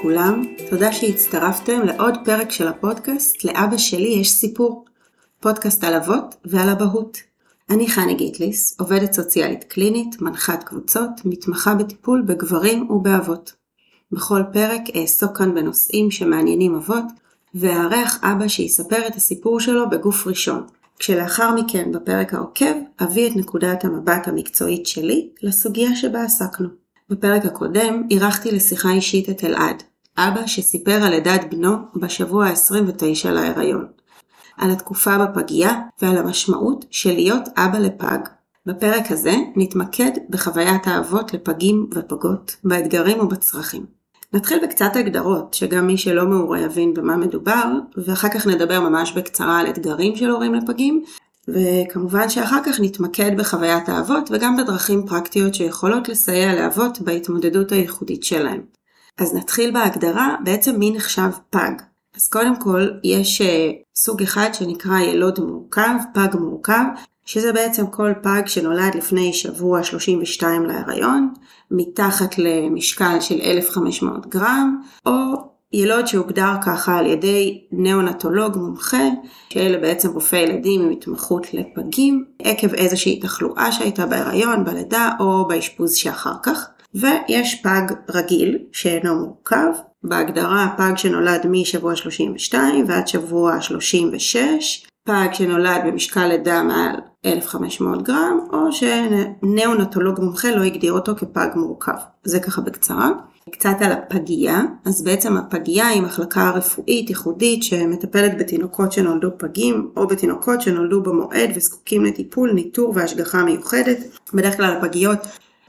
לכולם, תודה שהצטרפתם לעוד פרק של הפודקאסט "לאבא שלי יש סיפור", פודקאסט על אבות ועל אבהות. אני חני גיטליס, עובדת סוציאלית קלינית, מנחת קבוצות, מתמחה בטיפול בגברים ובאבות. בכל פרק אעסוק כאן בנושאים שמעניינים אבות, ואארח אבא שיספר את הסיפור שלו בגוף ראשון, כשלאחר מכן בפרק העוקב אביא את נקודת המבט המקצועית שלי לסוגיה שבה עסקנו. בפרק הקודם אירחתי לשיחה אישית את אלעד, אבא שסיפר על לידת בנו בשבוע ה-29 להיריון. על התקופה בפגייה ועל המשמעות של להיות אבא לפג. בפרק הזה נתמקד בחוויית האבות לפגים ופגות, באתגרים ובצרכים. נתחיל בקצת הגדרות, שגם מי שלא מעורה יבין במה מדובר, ואחר כך נדבר ממש בקצרה על אתגרים של הורים לפגים, וכמובן שאחר כך נתמקד בחוויית האבות וגם בדרכים פרקטיות שיכולות לסייע לאבות בהתמודדות הייחודית שלהם. אז נתחיל בהגדרה, בעצם מי נחשב פג. אז קודם כל, יש uh, סוג אחד שנקרא ילוד מורכב, פג מורכב, שזה בעצם כל פג שנולד לפני שבוע 32 להיריון, מתחת למשקל של 1,500 גרם, או ילוד שהוגדר ככה על ידי נאונטולוג מומחה, שאלה בעצם רופאי ילדים עם התמחות לפגים, עקב איזושהי תחלואה שהייתה בהיריון, בלידה או באשפוז שאחר כך. ויש פג רגיל שאינו מורכב, בהגדרה פג שנולד משבוע 32 ועד שבוע 36, פג שנולד במשקל לידה מעל 1,500 גרם, או שנאונטולוג מומחה לא הגדיר אותו כפג מורכב. זה ככה בקצרה. קצת על הפגייה, אז בעצם הפגייה היא מחלקה רפואית ייחודית שמטפלת בתינוקות שנולדו פגים, או בתינוקות שנולדו במועד וזקוקים לטיפול, ניטור והשגחה מיוחדת. בדרך כלל הפגיות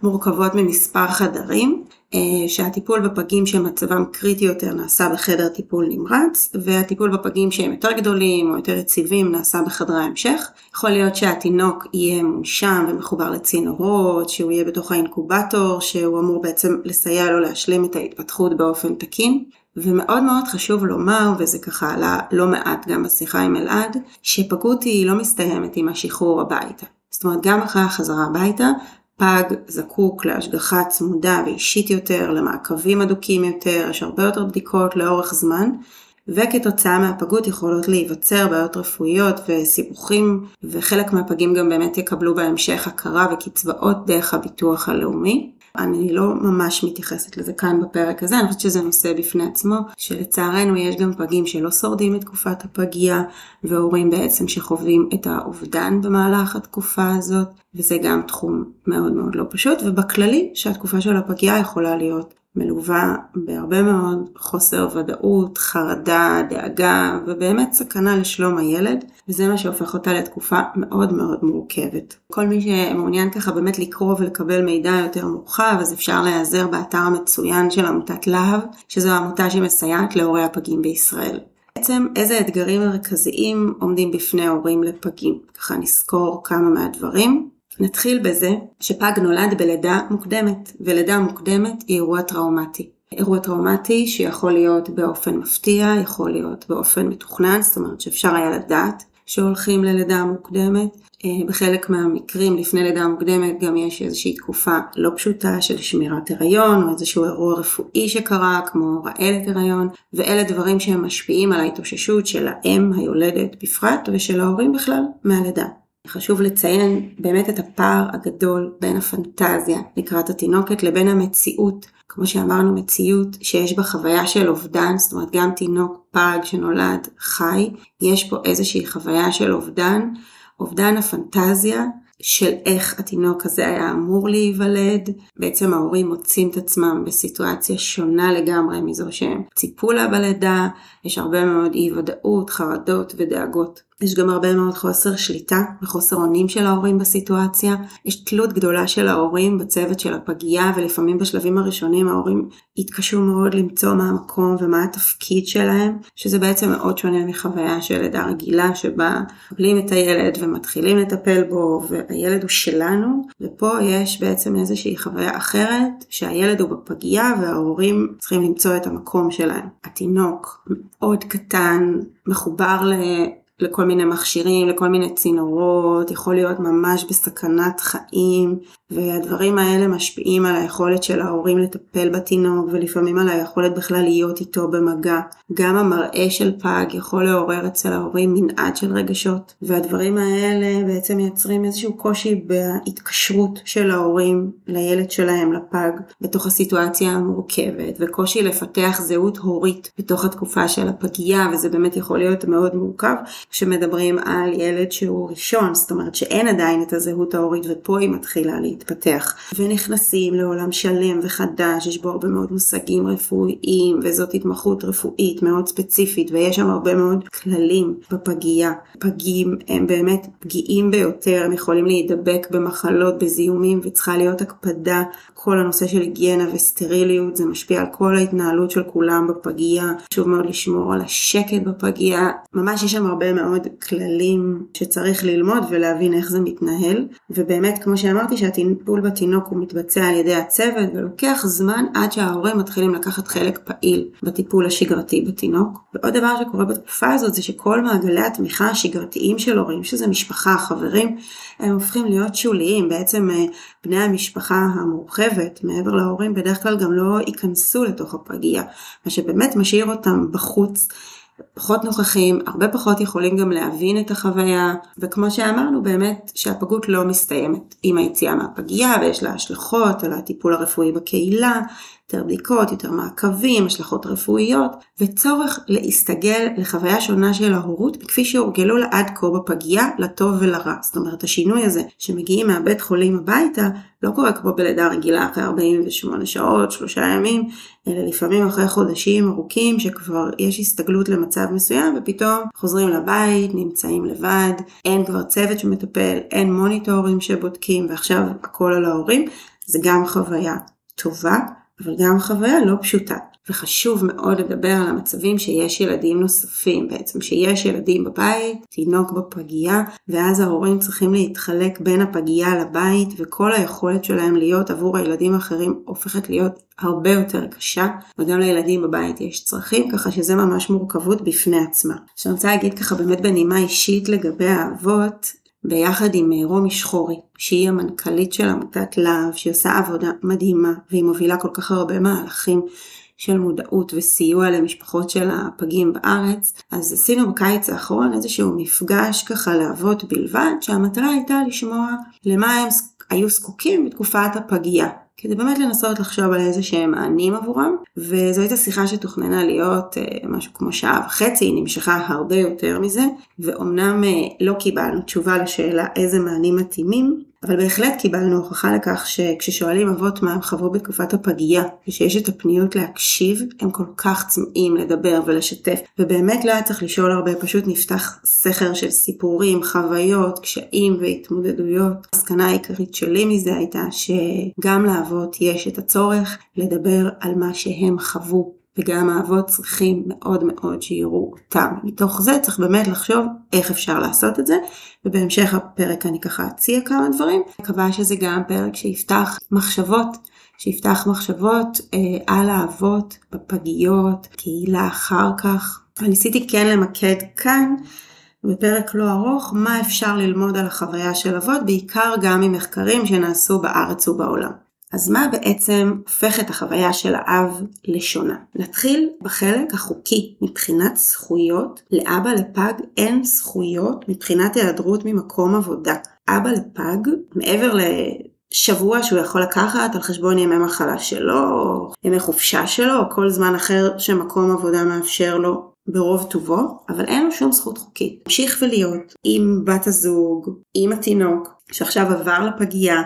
מורכבות ממספר חדרים, אה, שהטיפול בפגים שמצבם קריטי יותר נעשה בחדר טיפול נמרץ, והטיפול בפגים שהם יותר גדולים או יותר יציבים נעשה בחדרי ההמשך. יכול להיות שהתינוק יהיה מונשם ומחובר לצינורות, שהוא יהיה בתוך האינקובטור, שהוא אמור בעצם לסייע לו להשלים את ההתפתחות באופן תקין. ומאוד מאוד חשוב לומר, וזה ככה עלה לא מעט גם בשיחה עם אלעד, שפגות היא לא מסתיימת עם השחרור הביתה. זאת אומרת, גם אחרי החזרה הביתה, פג זקוק להשגחה צמודה ואישית יותר, למעקבים אדוקים יותר, יש הרבה יותר בדיקות לאורך זמן, וכתוצאה מהפגות יכולות להיווצר בעיות רפואיות וסיבוכים, וחלק מהפגים גם באמת יקבלו בהמשך הכרה וקצבאות דרך הביטוח הלאומי. אני לא ממש מתייחסת לזה כאן בפרק הזה, אני חושבת שזה נושא בפני עצמו, שלצערנו יש גם פגים שלא שורדים את תקופת הפגייה, והורים בעצם שחווים את האובדן במהלך התקופה הזאת, וזה גם תחום מאוד מאוד לא פשוט, ובכללי שהתקופה של הפגייה יכולה להיות מלווה בהרבה מאוד חוסר ודאות, חרדה, דאגה ובאמת סכנה לשלום הילד וזה מה שהופך אותה לתקופה מאוד מאוד מורכבת. כל מי שמעוניין ככה באמת לקרוא ולקבל מידע יותר מורחב אז אפשר להיעזר באתר המצוין של עמותת להב שזו העמותה שמסייעת להורי הפגים בישראל. בעצם איזה אתגרים מרכזיים עומדים בפני הורים לפגים. ככה נזכור כמה מהדברים. נתחיל בזה שפג נולד בלידה מוקדמת, ולידה מוקדמת היא אירוע טראומטי. אירוע טראומטי שיכול להיות באופן מפתיע, יכול להיות באופן מתוכנן, זאת אומרת שאפשר היה לדעת שהולכים ללידה מוקדמת. אה, בחלק מהמקרים לפני לידה מוקדמת גם יש איזושהי תקופה לא פשוטה של שמירת הריון או איזשהו אירוע רפואי שקרה כמו רעלת הריון ואלה דברים שהם משפיעים על ההתאוששות של האם היולדת בפרט ושל ההורים בכלל מהלידה. חשוב לציין באמת את הפער הגדול בין הפנטזיה לקראת התינוקת לבין המציאות, כמו שאמרנו מציאות שיש בה חוויה של אובדן, זאת אומרת גם תינוק פג שנולד חי, יש פה איזושהי חוויה של אובדן, אובדן הפנטזיה של איך התינוק הזה היה אמור להיוולד. בעצם ההורים מוצאים את עצמם בסיטואציה שונה לגמרי מזו שהם ציפו לה בלידה, יש הרבה מאוד אי ודאות, חרדות ודאגות. יש גם הרבה מאוד חוסר שליטה וחוסר אונים של ההורים בסיטואציה. יש תלות גדולה של ההורים בצוות של הפגייה ולפעמים בשלבים הראשונים ההורים יתקשו מאוד למצוא מה המקום ומה התפקיד שלהם, שזה בעצם מאוד שונה מחוויה של לידה רגילה שבה מקבלים את הילד ומתחילים לטפל בו והילד הוא שלנו, ופה יש בעצם איזושהי חוויה אחרת שהילד הוא בפגייה וההורים צריכים למצוא את המקום שלהם. התינוק מאוד קטן, מחובר ל... לכל מיני מכשירים, לכל מיני צינורות, יכול להיות ממש בסכנת חיים, והדברים האלה משפיעים על היכולת של ההורים לטפל בתינוק, ולפעמים על היכולת בכלל להיות איתו במגע. גם המראה של פג יכול לעורר אצל ההורים מנעד של רגשות, והדברים האלה בעצם מייצרים איזשהו קושי בהתקשרות של ההורים לילד שלהם, לפג, בתוך הסיטואציה המורכבת, וקושי לפתח זהות הורית בתוך התקופה של הפגייה, וזה באמת יכול להיות מאוד מורכב כשמדברים על ילד שהוא ראשון, זאת אומרת שאין עדיין את הזהות ההורית, ופה היא מתחילה להתפתח. ונכנסים לעולם שלם וחדש, יש בו הרבה מאוד מושגים רפואיים, וזאת התמחות רפואית מאוד ספציפית, ויש שם הרבה מאוד כללים בפגייה. פגים הם באמת פגיעים ביותר, הם יכולים להידבק במחלות, בזיהומים, וצריכה להיות הקפדה, כל הנושא של היגיינה וסטריליות, זה משפיע על כל ההתנהלות של כולם בפגייה. חשוב מאוד לשמור על השקט בפגייה. ממש יש שם הרבה מאוד כללים שצריך ללמוד ולהבין איך זה מתנהל. ובאמת, כמו שאמרתי, שהטיפול בתינוק הוא מתבצע על ידי הצוות, ולוקח זמן עד שההורים מתחילים לקחת חלק פעיל בטיפול השגרתי בתינוק. ועוד דבר שקורה בתקופה הזאת זה שכל מעגלי התמיכה השגרתיים של הורים, שזה משפחה, חברים, הם הופכים להיות שוליים. בעצם אה, בני המשפחה המורחבת, מעבר להורים, בדרך כלל גם לא ייכנסו לתוך הפגייה, מה שבאמת משאיר אותם בחוץ. פחות נוכחים, הרבה פחות יכולים גם להבין את החוויה, וכמו שאמרנו באמת שהפגות לא מסתיימת עם היציאה מהפגייה ויש לה השלכות על הטיפול הרפואי בקהילה, יותר בדיקות, יותר מעקבים, השלכות רפואיות, וצורך להסתגל לחוויה שונה של ההורות כפי שהורגלו לה עד כה בפגייה, לטוב ולרע. זאת אומרת, השינוי הזה שמגיעים מהבית חולים הביתה, לא קורה כמו בלידה רגילה אחרי 48 שעות, שלושה ימים, אלא לפעמים אחרי חודשים ארוכים שכבר יש הסתגלות למצב מסוים ופתאום חוזרים לבית, נמצאים לבד, אין כבר צוות שמטפל, אין מוניטורים שבודקים ועכשיו הכל על ההורים, זה גם חוויה טובה. אבל גם חוויה לא פשוטה. וחשוב מאוד לדבר על המצבים שיש ילדים נוספים, בעצם שיש ילדים בבית, תינוק בפגייה, ואז ההורים צריכים להתחלק בין הפגייה לבית, וכל היכולת שלהם להיות עבור הילדים האחרים הופכת להיות הרבה יותר קשה, וגם לילדים בבית יש צרכים, ככה שזה ממש מורכבות בפני עצמה. שאני רוצה להגיד ככה באמת בנימה אישית לגבי האבות, ביחד עם אה, רומי שחורי, שהיא המנכ"לית של עמותת להב, שהיא עושה עבודה מדהימה, והיא מובילה כל כך הרבה מהלכים של מודעות וסיוע למשפחות של הפגים בארץ, אז עשינו בקיץ האחרון איזשהו מפגש ככה לאבות בלבד, שהמטרה הייתה לשמוע למה הם היו זקוקים בתקופת הפגייה. כדי באמת לנסות לחשוב על איזה שהם מענים עבורם, וזו הייתה שיחה שתוכננה להיות אה, משהו כמו שעה וחצי, היא נמשכה הרבה יותר מזה, ואומנם אה, לא קיבלנו תשובה לשאלה איזה מענים מתאימים, אבל בהחלט קיבלנו הוכחה לכך שכששואלים אבות מה הם חוו בתקופת הפגייה, ושיש את הפניות להקשיב, הם כל כך צמאים לדבר ולשתף, ובאמת לא היה צריך לשאול הרבה, פשוט נפתח סכר של סיפורים, חוויות, קשיים והתמודדויות. המסקנה העיקרית שלי מזה הייתה שגם לאבות יש את הצורך לדבר על מה שהם חוו וגם האבות צריכים מאוד מאוד שיראו אותם. מתוך זה צריך באמת לחשוב איך אפשר לעשות את זה, ובהמשך הפרק אני ככה אציע כמה דברים. אני מקווה שזה גם פרק שיפתח מחשבות, שיפתח מחשבות אה, על האבות בפגיות, קהילה אחר כך. וניסיתי כן למקד כאן בפרק לא ארוך, מה אפשר ללמוד על החוויה של אבות, בעיקר גם ממחקרים שנעשו בארץ ובעולם. אז מה בעצם הופך את החוויה של האב לשונה? נתחיל בחלק החוקי מבחינת זכויות. לאבא לפג אין זכויות מבחינת היעדרות ממקום עבודה. אבא לפג, מעבר לשבוע שהוא יכול לקחת על חשבון ימי מחלה שלו, או ימי חופשה שלו, או כל זמן אחר שמקום עבודה מאפשר לו, ברוב טובו, אבל אין לו שום זכות חוקית. המשיך ולהיות עם בת הזוג, עם התינוק, שעכשיו עבר לפגייה,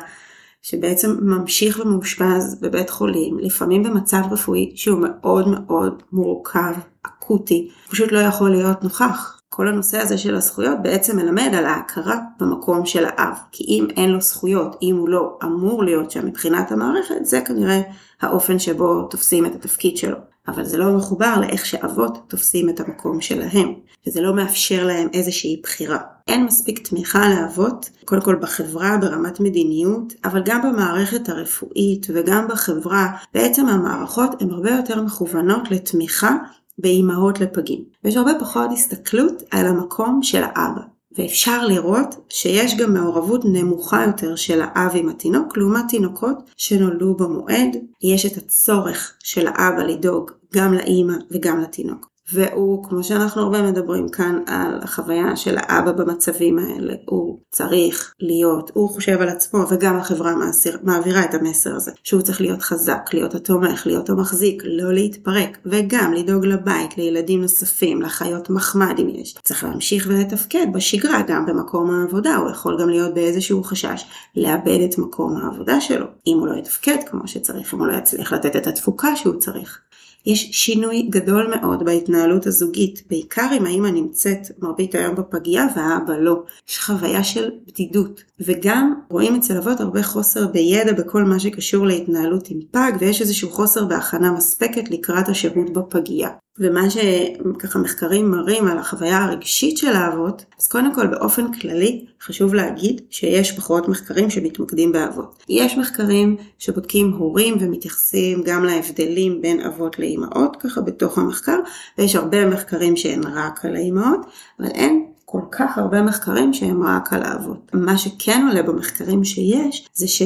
שבעצם ממשיך ומאושפז בבית חולים, לפעמים במצב רפואי שהוא מאוד מאוד מורכב, אקוטי, פשוט לא יכול להיות נוכח. כל הנושא הזה של הזכויות בעצם מלמד על ההכרה במקום של האב. כי אם אין לו זכויות, אם הוא לא אמור להיות שם מבחינת המערכת, זה כנראה האופן שבו תופסים את התפקיד שלו. אבל זה לא מחובר לאיך שאבות תופסים את המקום שלהם, וזה לא מאפשר להם איזושהי בחירה. אין מספיק תמיכה לאבות, קודם כל בחברה ברמת מדיניות, אבל גם במערכת הרפואית וגם בחברה. בעצם המערכות הן הרבה יותר מכוונות לתמיכה באימהות לפגים. ויש הרבה פחות הסתכלות על המקום של האבא. ואפשר לראות שיש גם מעורבות נמוכה יותר של האב עם התינוק לעומת תינוקות שנולדו במועד. יש את הצורך של האבא לדאוג גם לאימא וגם לתינוק. והוא, כמו שאנחנו הרבה מדברים כאן על החוויה של האבא במצבים האלה, הוא צריך להיות, הוא חושב על עצמו וגם החברה מעשיר, מעבירה את המסר הזה, שהוא צריך להיות חזק, להיות התומך, להיות המחזיק, לא להתפרק, וגם לדאוג לבית, לילדים נוספים, לחיות מחמד אם יש. צריך להמשיך ולתפקד בשגרה, גם במקום העבודה, הוא יכול גם להיות באיזשהו חשש לאבד את מקום העבודה שלו, אם הוא לא יתפקד כמו שצריך, אם הוא לא יצליח לתת את התפוקה שהוא צריך. יש שינוי גדול מאוד בהתנהלות הזוגית, בעיקר אם האמא נמצאת מרבית היום בפגייה והאבא לא. יש חוויה של בדידות, וגם רואים אצל אבות הרבה חוסר בידע בכל מה שקשור להתנהלות עם פג, ויש איזשהו חוסר בהכנה מספקת לקראת השהות בפגייה. ומה שככה מחקרים מראים על החוויה הרגשית של האבות, אז קודם כל באופן כללי חשוב להגיד שיש פחות מחקרים שמתמקדים באבות. יש מחקרים שבודקים הורים ומתייחסים גם להבדלים בין אבות לאימהות ככה בתוך המחקר, ויש הרבה מחקרים שהן רק על האימהות, אבל אין כל כך הרבה מחקרים שהם רק על האבות. מה שכן עולה במחקרים שיש, זה ש...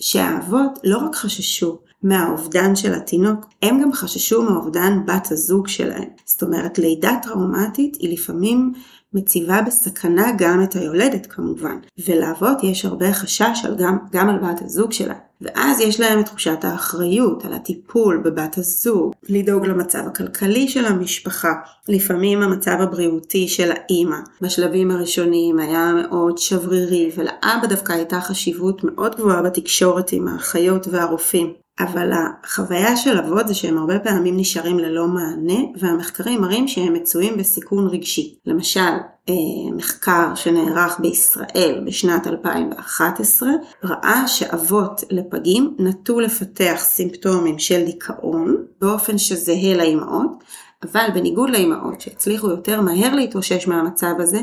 שהאבות לא רק חששו מהאובדן של התינוק, הם גם חששו מאובדן בת הזוג שלהם. זאת אומרת, לידה טראומטית היא לפעמים מציבה בסכנה גם את היולדת כמובן, ולאבות יש הרבה חשש על גם, גם על בת הזוג שלה. ואז יש להם את תחושת האחריות על הטיפול בבת הזוג, לדאוג למצב הכלכלי של המשפחה. לפעמים המצב הבריאותי של האימא בשלבים הראשוניים היה מאוד שברירי, ולאבא דווקא הייתה חשיבות מאוד גבוהה בתקשורת עם האחיות והרופאים. אבל החוויה של אבות זה שהם הרבה פעמים נשארים ללא מענה, והמחקרים מראים שהם מצויים בסיכון רגשי. למשל, אה, מחקר שנערך בישראל בשנת 2011 ראה שאבות לפגים נטו לפתח סימפטומים של דיכאון באופן שזהה לאימהות, אבל בניגוד לאימהות שהצליחו יותר מהר להתאושש מהמצב הזה,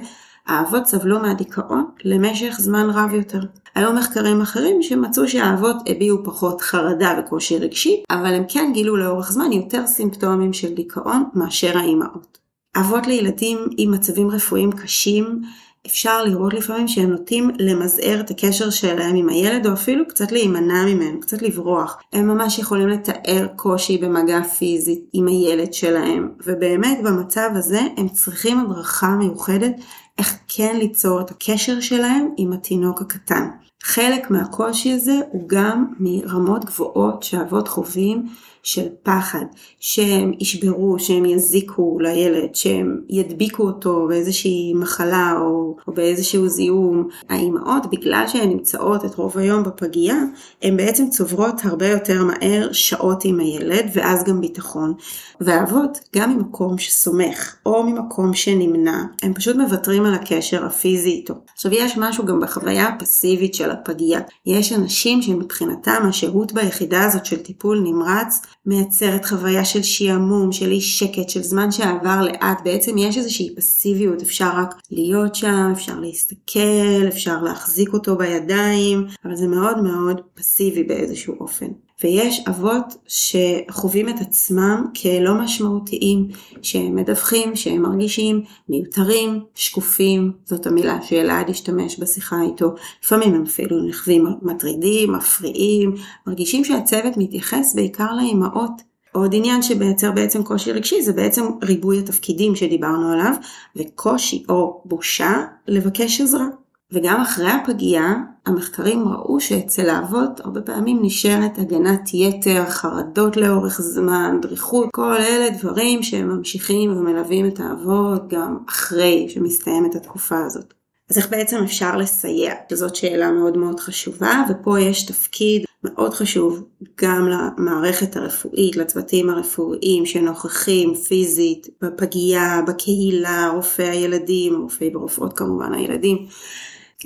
האבות סבלו מהדיכאון למשך זמן רב יותר. היו מחקרים אחרים שמצאו שהאבות הביעו פחות חרדה וקושי רגשי, אבל הם כן גילו לאורך זמן יותר סימפטומים של דיכאון מאשר האימהות. אבות לילדים עם מצבים רפואיים קשים, אפשר לראות לפעמים שהם נוטים למזער את הקשר שלהם עם הילד, או אפילו קצת להימנע ממנו, קצת לברוח. הם ממש יכולים לתאר קושי במגע פיזי עם הילד שלהם, ובאמת במצב הזה הם צריכים הדרכה מיוחדת איך כן ליצור את הקשר שלהם עם התינוק הקטן. חלק מהקושי הזה הוא גם מרמות גבוהות שאבות חווים של פחד, שהם ישברו, שהם יזיקו לילד, שהם ידביקו אותו באיזושהי מחלה או, או באיזשהו זיהום. האימהות, בגלל שהן נמצאות את רוב היום בפגייה, הן בעצם צוברות הרבה יותר מהר שעות עם הילד, ואז גם ביטחון. והאבות, גם ממקום שסומך, או ממקום שנמנע, הם פשוט מוותרים על הקשר הפיזי איתו. עכשיו יש משהו גם בחוויה הפסיבית של הפגייה. יש אנשים שמבחינתם השהות ביחידה הזאת של טיפול נמרץ מייצרת חוויה של שעמום, של אי שקט, של זמן שעבר לאט. בעצם יש איזושהי פסיביות, אפשר רק להיות שם, אפשר להסתכל, אפשר להחזיק אותו בידיים, אבל זה מאוד מאוד פסיבי באיזשהו אופן. ויש אבות שחווים את עצמם כלא משמעותיים, שהם מדווחים, שהם מרגישים מיותרים, שקופים, זאת המילה שאלעד השתמש בשיחה איתו. לפעמים הם אפילו נחווים מטרידים, מפריעים, מרגישים שהצוות מתייחס בעיקר לאימהות. עוד עניין שמייצר בעצם קושי רגשי זה בעצם ריבוי התפקידים שדיברנו עליו, וקושי או בושה לבקש עזרה. וגם אחרי הפגייה, המחקרים ראו שאצל האבות הרבה פעמים נשארת הגנת יתר, חרדות לאורך זמן, דריכות, כל אלה דברים שהם ממשיכים ומלווים את האבות גם אחרי שמסתיימת התקופה הזאת. אז איך בעצם אפשר לסייע? שזאת שאלה מאוד מאוד חשובה, ופה יש תפקיד מאוד חשוב גם למערכת הרפואית, לצוותים הרפואיים שנוכחים פיזית בפגייה, בקהילה, רופאי הילדים, רופאי ורופאות כמובן הילדים.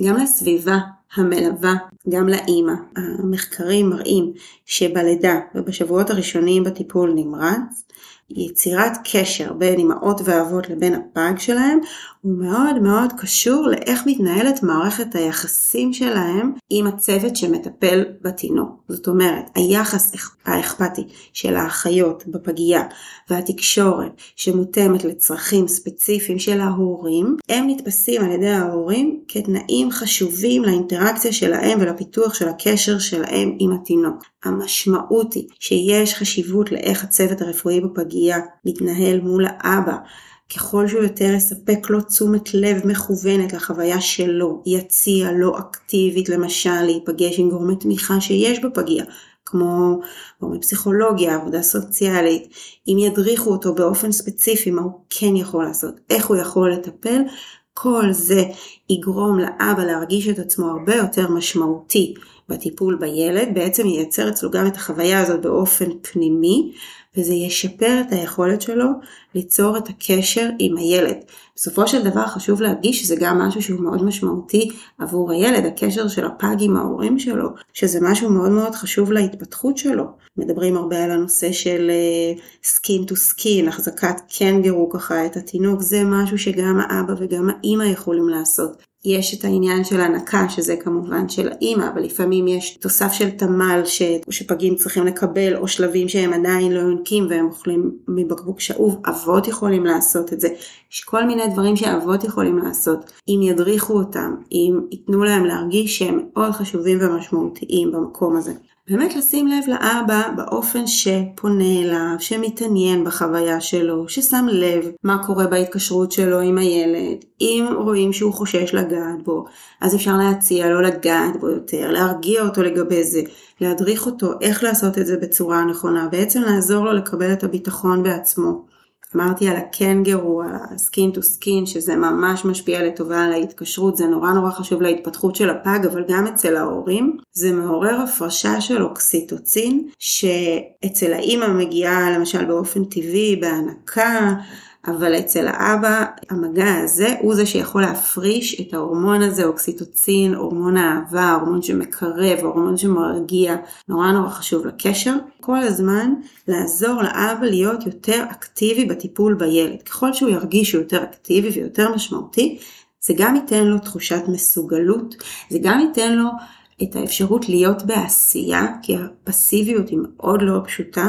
גם לסביבה המלווה גם לאימא. המחקרים מראים שבלידה ובשבועות הראשונים בטיפול נמרץ, יצירת קשר בין אמהות ואבות לבין הפג שלהם הוא מאוד מאוד קשור לאיך מתנהלת מערכת היחסים שלהם עם הצוות שמטפל בתינוק. זאת אומרת, היחס האכפתי של האחיות בפגייה והתקשורת שמותאמת לצרכים ספציפיים של ההורים, הם נתפסים על ידי ההורים כתנאים חשובים לאינטראקציה שלהם ולפיתוח של הקשר שלהם עם התינוק. המשמעות היא שיש חשיבות לאיך הצוות הרפואי בפגייה מתנהל מול האבא. ככל שהוא יותר יספק לו תשומת לב מכוונת לחוויה שלו, יציע לו אקטיבית למשל להיפגש עם גורמי תמיכה שיש בפגייה, כמו גורמי פסיכולוגיה, עבודה סוציאלית, אם ידריכו אותו באופן ספציפי מה הוא כן יכול לעשות, איך הוא יכול לטפל, כל זה יגרום לאבא להרגיש את עצמו הרבה יותר משמעותי בטיפול בילד, בעצם ייצר אצלו גם את החוויה הזאת באופן פנימי, וזה ישפר את היכולת שלו ליצור את הקשר עם הילד. בסופו של דבר חשוב להדגיש שזה גם משהו שהוא מאוד משמעותי עבור הילד, הקשר של הפג עם ההורים שלו, שזה משהו מאוד מאוד חשוב להתפתחות שלו. מדברים הרבה על הנושא של skin to skin, החזקת קנגרו ככה את התינוק, זה משהו שגם האבא וגם האימא יכולים לעשות. יש את העניין של הנקה, שזה כמובן של האימא, אבל לפעמים יש תוסף של תמ"ל ש... שפגים צריכים לקבל, או שלבים שהם עדיין לא יונקים והם אוכלים מבקבוק שאוב, אבות יכולים לעשות את זה. יש כל מיני דברים שאבות יכולים לעשות, אם ידריכו אותם, אם ייתנו להם להרגיש שהם מאוד חשובים ומשמעותיים במקום הזה. באמת לשים לב לאבא באופן שפונה אליו, שמתעניין בחוויה שלו, ששם לב מה קורה בהתקשרות שלו עם הילד. אם רואים שהוא חושש לגעת בו, אז אפשר להציע לו לגעת בו יותר, להרגיע אותו לגבי זה, להדריך אותו איך לעשות את זה בצורה הנכונה, בעצם לעזור לו לקבל את הביטחון בעצמו. אמרתי על הקנגרו, על ה skin to skin, שזה ממש משפיע לטובה על ההתקשרות, זה נורא נורא חשוב להתפתחות של הפג, אבל גם אצל ההורים. זה מעורר הפרשה של אוקסיטוצין, שאצל האימא מגיעה למשל באופן טבעי, בהנקה, אבל אצל האבא המגע הזה הוא זה שיכול להפריש את ההורמון הזה, אוקסיטוצין, הורמון האהבה, הורמון שמקרב, הורמון שמרגיע, נורא נורא חשוב לקשר. כל הזמן לעזור לאבא להיות יותר אקטיבי בטיפול בילד. ככל שהוא ירגיש שהוא יותר אקטיבי ויותר משמעותי, זה גם ייתן לו תחושת מסוגלות, זה גם ייתן לו את האפשרות להיות בעשייה, כי הפסיביות היא מאוד לא פשוטה,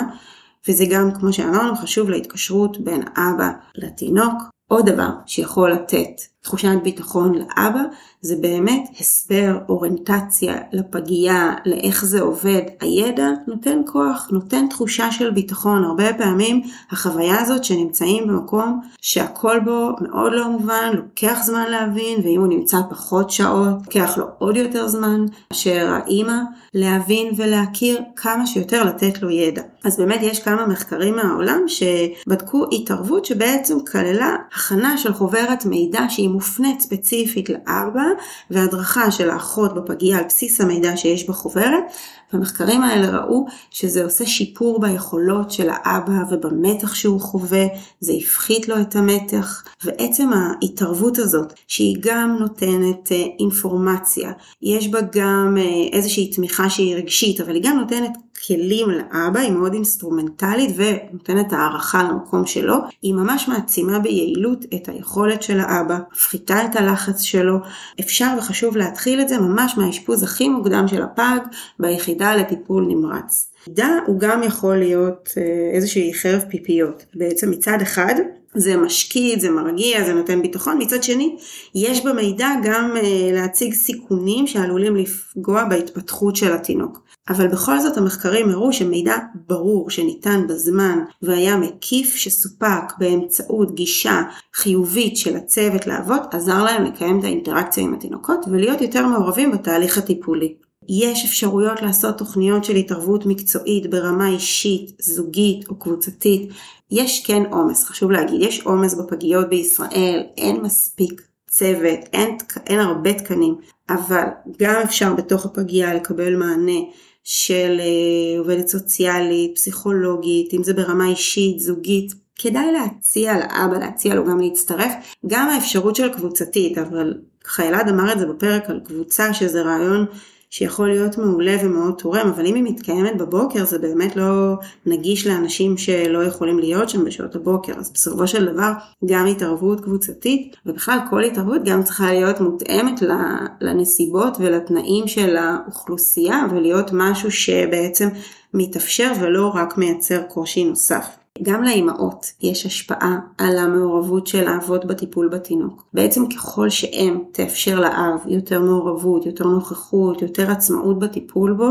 וזה גם, כמו שאמרנו, חשוב להתקשרות בין אבא לתינוק. עוד דבר שיכול לתת תחושת ביטחון לאבא זה באמת הסבר, אוריינטציה לפגייה, לאיך זה עובד. הידע נותן כוח, נותן תחושה של ביטחון. הרבה פעמים החוויה הזאת שנמצאים במקום שהכל בו מאוד לא מובן, לוקח זמן להבין, ואם הוא נמצא פחות שעות, לוקח לו עוד יותר זמן מאשר האימא להבין ולהכיר כמה שיותר לתת לו ידע. אז באמת יש כמה מחקרים מהעולם שבדקו התערבות שבעצם כללה הכנה של חוברת מידע שהיא מופנית ספציפית לארבע והדרכה של האחות בפגייה על בסיס המידע שיש בחוברת והמחקרים האלה ראו שזה עושה שיפור ביכולות של האבא ובמתח שהוא חווה, זה הפחית לו את המתח, ועצם ההתערבות הזאת, שהיא גם נותנת אה, אינפורמציה, יש בה גם אה, איזושהי תמיכה שהיא רגשית, אבל היא גם נותנת כלים לאבא, היא מאוד אינסטרומנטלית ונותנת הערכה למקום שלו, היא ממש מעצימה ביעילות את היכולת של האבא, מפחיתה את הלחץ שלו, אפשר וחשוב להתחיל את זה ממש מהאשפוז הכי מוקדם של הפג ביחידה לטיפול נמרץ. מידע הוא גם יכול להיות אה, איזושהי חרב פיפיות. בעצם מצד אחד זה משקיט, זה מרגיע, זה נותן ביטחון, מצד שני יש במידע גם אה, להציג סיכונים שעלולים לפגוע בהתפתחות של התינוק. אבל בכל זאת המחקרים הראו שמידע ברור שניתן בזמן והיה מקיף שסופק באמצעות גישה חיובית של הצוות לאבות עזר להם לקיים את האינטראקציה עם התינוקות ולהיות יותר מעורבים בתהליך הטיפולי. יש אפשרויות לעשות תוכניות של התערבות מקצועית ברמה אישית, זוגית או קבוצתית. יש כן עומס, חשוב להגיד, יש עומס בפגיות בישראל, אין מספיק צוות, אין, אין הרבה תקנים, אבל גם אפשר בתוך הפגייה לקבל מענה של אה, עובדת סוציאלית, פסיכולוגית, אם זה ברמה אישית, זוגית, כדאי להציע לאבא, להציע לו גם להצטרף, גם האפשרות של קבוצתית, אבל ככה אלעד אמר את זה בפרק על קבוצה שזה רעיון שיכול להיות מעולה ומאוד תורם, אבל אם היא מתקיימת בבוקר זה באמת לא נגיש לאנשים שלא יכולים להיות שם בשעות הבוקר. אז בסופו של דבר גם התערבות קבוצתית, ובכלל כל התערבות גם צריכה להיות מותאמת לנסיבות ולתנאים של האוכלוסייה, ולהיות משהו שבעצם מתאפשר ולא רק מייצר קושי נוסף. גם לאימהות יש השפעה על המעורבות של האבות בטיפול בתינוק. בעצם ככל שאם תאפשר לאב יותר מעורבות, יותר נוכחות, יותר עצמאות בטיפול בו,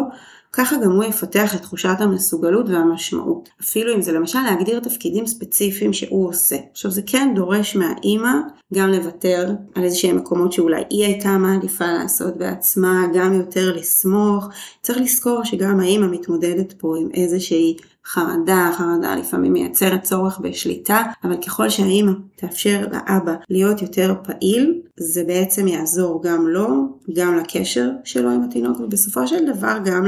ככה גם הוא יפתח את תחושת המסוגלות והמשמעות. אפילו אם זה למשל להגדיר תפקידים ספציפיים שהוא עושה. עכשיו זה כן דורש מהאימא גם לוותר על איזה שהם מקומות שאולי היא הייתה מעדיפה לעשות בעצמה, גם יותר לסמוך. צריך לזכור שגם האימא מתמודדת פה עם איזושהי חרדה, חרדה לפעמים מייצרת צורך בשליטה, אבל ככל שהאימא תאפשר לאבא להיות יותר פעיל, זה בעצם יעזור גם לו, גם לקשר שלו עם התינוק, ובסופו של דבר גם,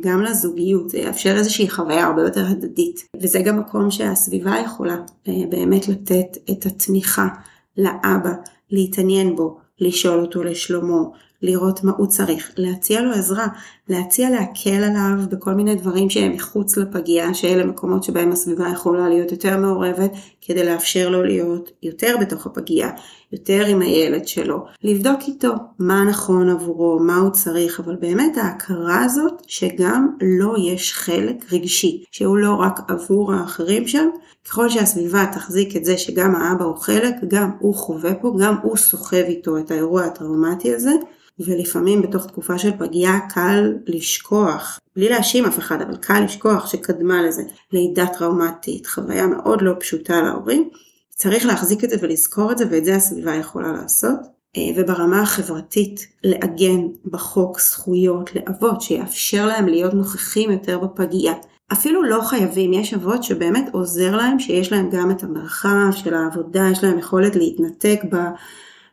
גם לזוגיות, זה יאפשר איזושהי חוויה הרבה יותר הדדית. וזה גם מקום שהסביבה יכולה אה, באמת לתת את התמיכה לאבא, להתעניין בו, לשאול אותו לשלומו, לראות מה הוא צריך, להציע לו עזרה, להציע להקל עליו בכל מיני דברים שהם מחוץ לפגייה, שאלה מקומות שבהם הסביבה יכולה להיות יותר מעורבת, כדי לאפשר לו להיות יותר בתוך הפגייה, יותר עם הילד שלו, לבדוק איתו מה נכון עבורו, מה הוא צריך, אבל באמת ההכרה הזאת שגם לו יש חלק רגשי, שהוא לא רק עבור האחרים שם, ככל שהסביבה תחזיק את זה שגם האבא הוא חלק, גם הוא חווה פה, גם הוא סוחב איתו את האירוע הטראומטי הזה, ולפעמים בתוך תקופה של פגיעה קל לשכוח, בלי להאשים אף אחד, אבל קל לשכוח שקדמה לזה לידה טראומטית, חוויה מאוד לא פשוטה להורים. צריך להחזיק את זה ולזכור את זה, ואת זה הסביבה יכולה לעשות. אה, וברמה החברתית, לעגן בחוק זכויות לאבות שיאפשר להם להיות נוכחים יותר בפגיעה. אפילו לא חייבים, יש אבות שבאמת עוזר להם שיש להם גם את המרחב של העבודה, יש להם יכולת להתנתק ב...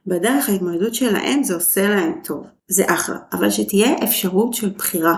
בדרך ההתמודדות שלהם זה עושה להם טוב, זה אחלה, אבל שתהיה אפשרות של בחירה,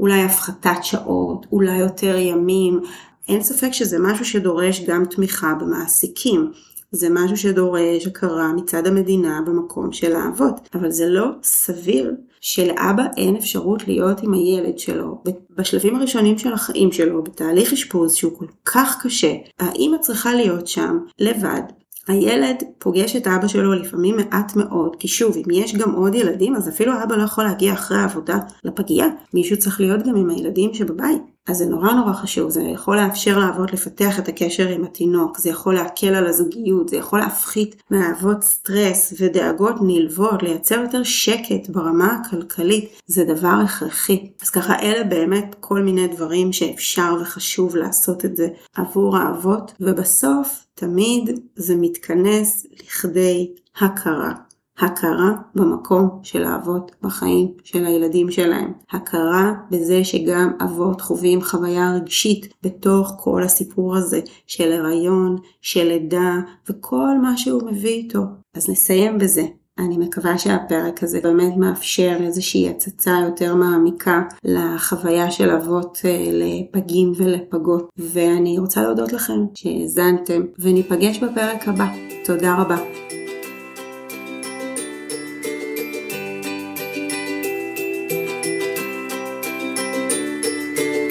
אולי הפחתת שעות, אולי יותר ימים, אין ספק שזה משהו שדורש גם תמיכה במעסיקים. זה משהו שדורש הכרה מצד המדינה במקום של האבות, אבל זה לא סביר שלאבא אין אפשרות להיות עם הילד שלו בשלבים הראשונים של החיים שלו, בתהליך אשפוז שהוא כל כך קשה. האמא צריכה להיות שם לבד הילד פוגש את אבא שלו לפעמים מעט מאוד, כי שוב, אם יש גם עוד ילדים, אז אפילו האבא לא יכול להגיע אחרי העבודה לפגייה. מישהו צריך להיות גם עם הילדים שבבית. אז זה נורא נורא חשוב, זה יכול לאפשר לאבות לפתח את הקשר עם התינוק, זה יכול להקל על הזוגיות, זה יכול להפחית מהאבות סטרס ודאגות נלוות, לייצר יותר שקט ברמה הכלכלית, זה דבר הכרחי. אז ככה אלה באמת כל מיני דברים שאפשר וחשוב לעשות את זה עבור האבות, ובסוף תמיד זה מתכנס לכדי הכרה. הכרה במקום של האבות בחיים של הילדים שלהם. הכרה בזה שגם אבות חווים חוויה רגשית בתוך כל הסיפור הזה של הריון, של לידה וכל מה שהוא מביא איתו. אז נסיים בזה. אני מקווה שהפרק הזה באמת מאפשר איזושהי הצצה יותר מעמיקה לחוויה של אבות אה, לפגים ולפגות. ואני רוצה להודות לכם שהאזנתם, וניפגש בפרק הבא. תודה רבה.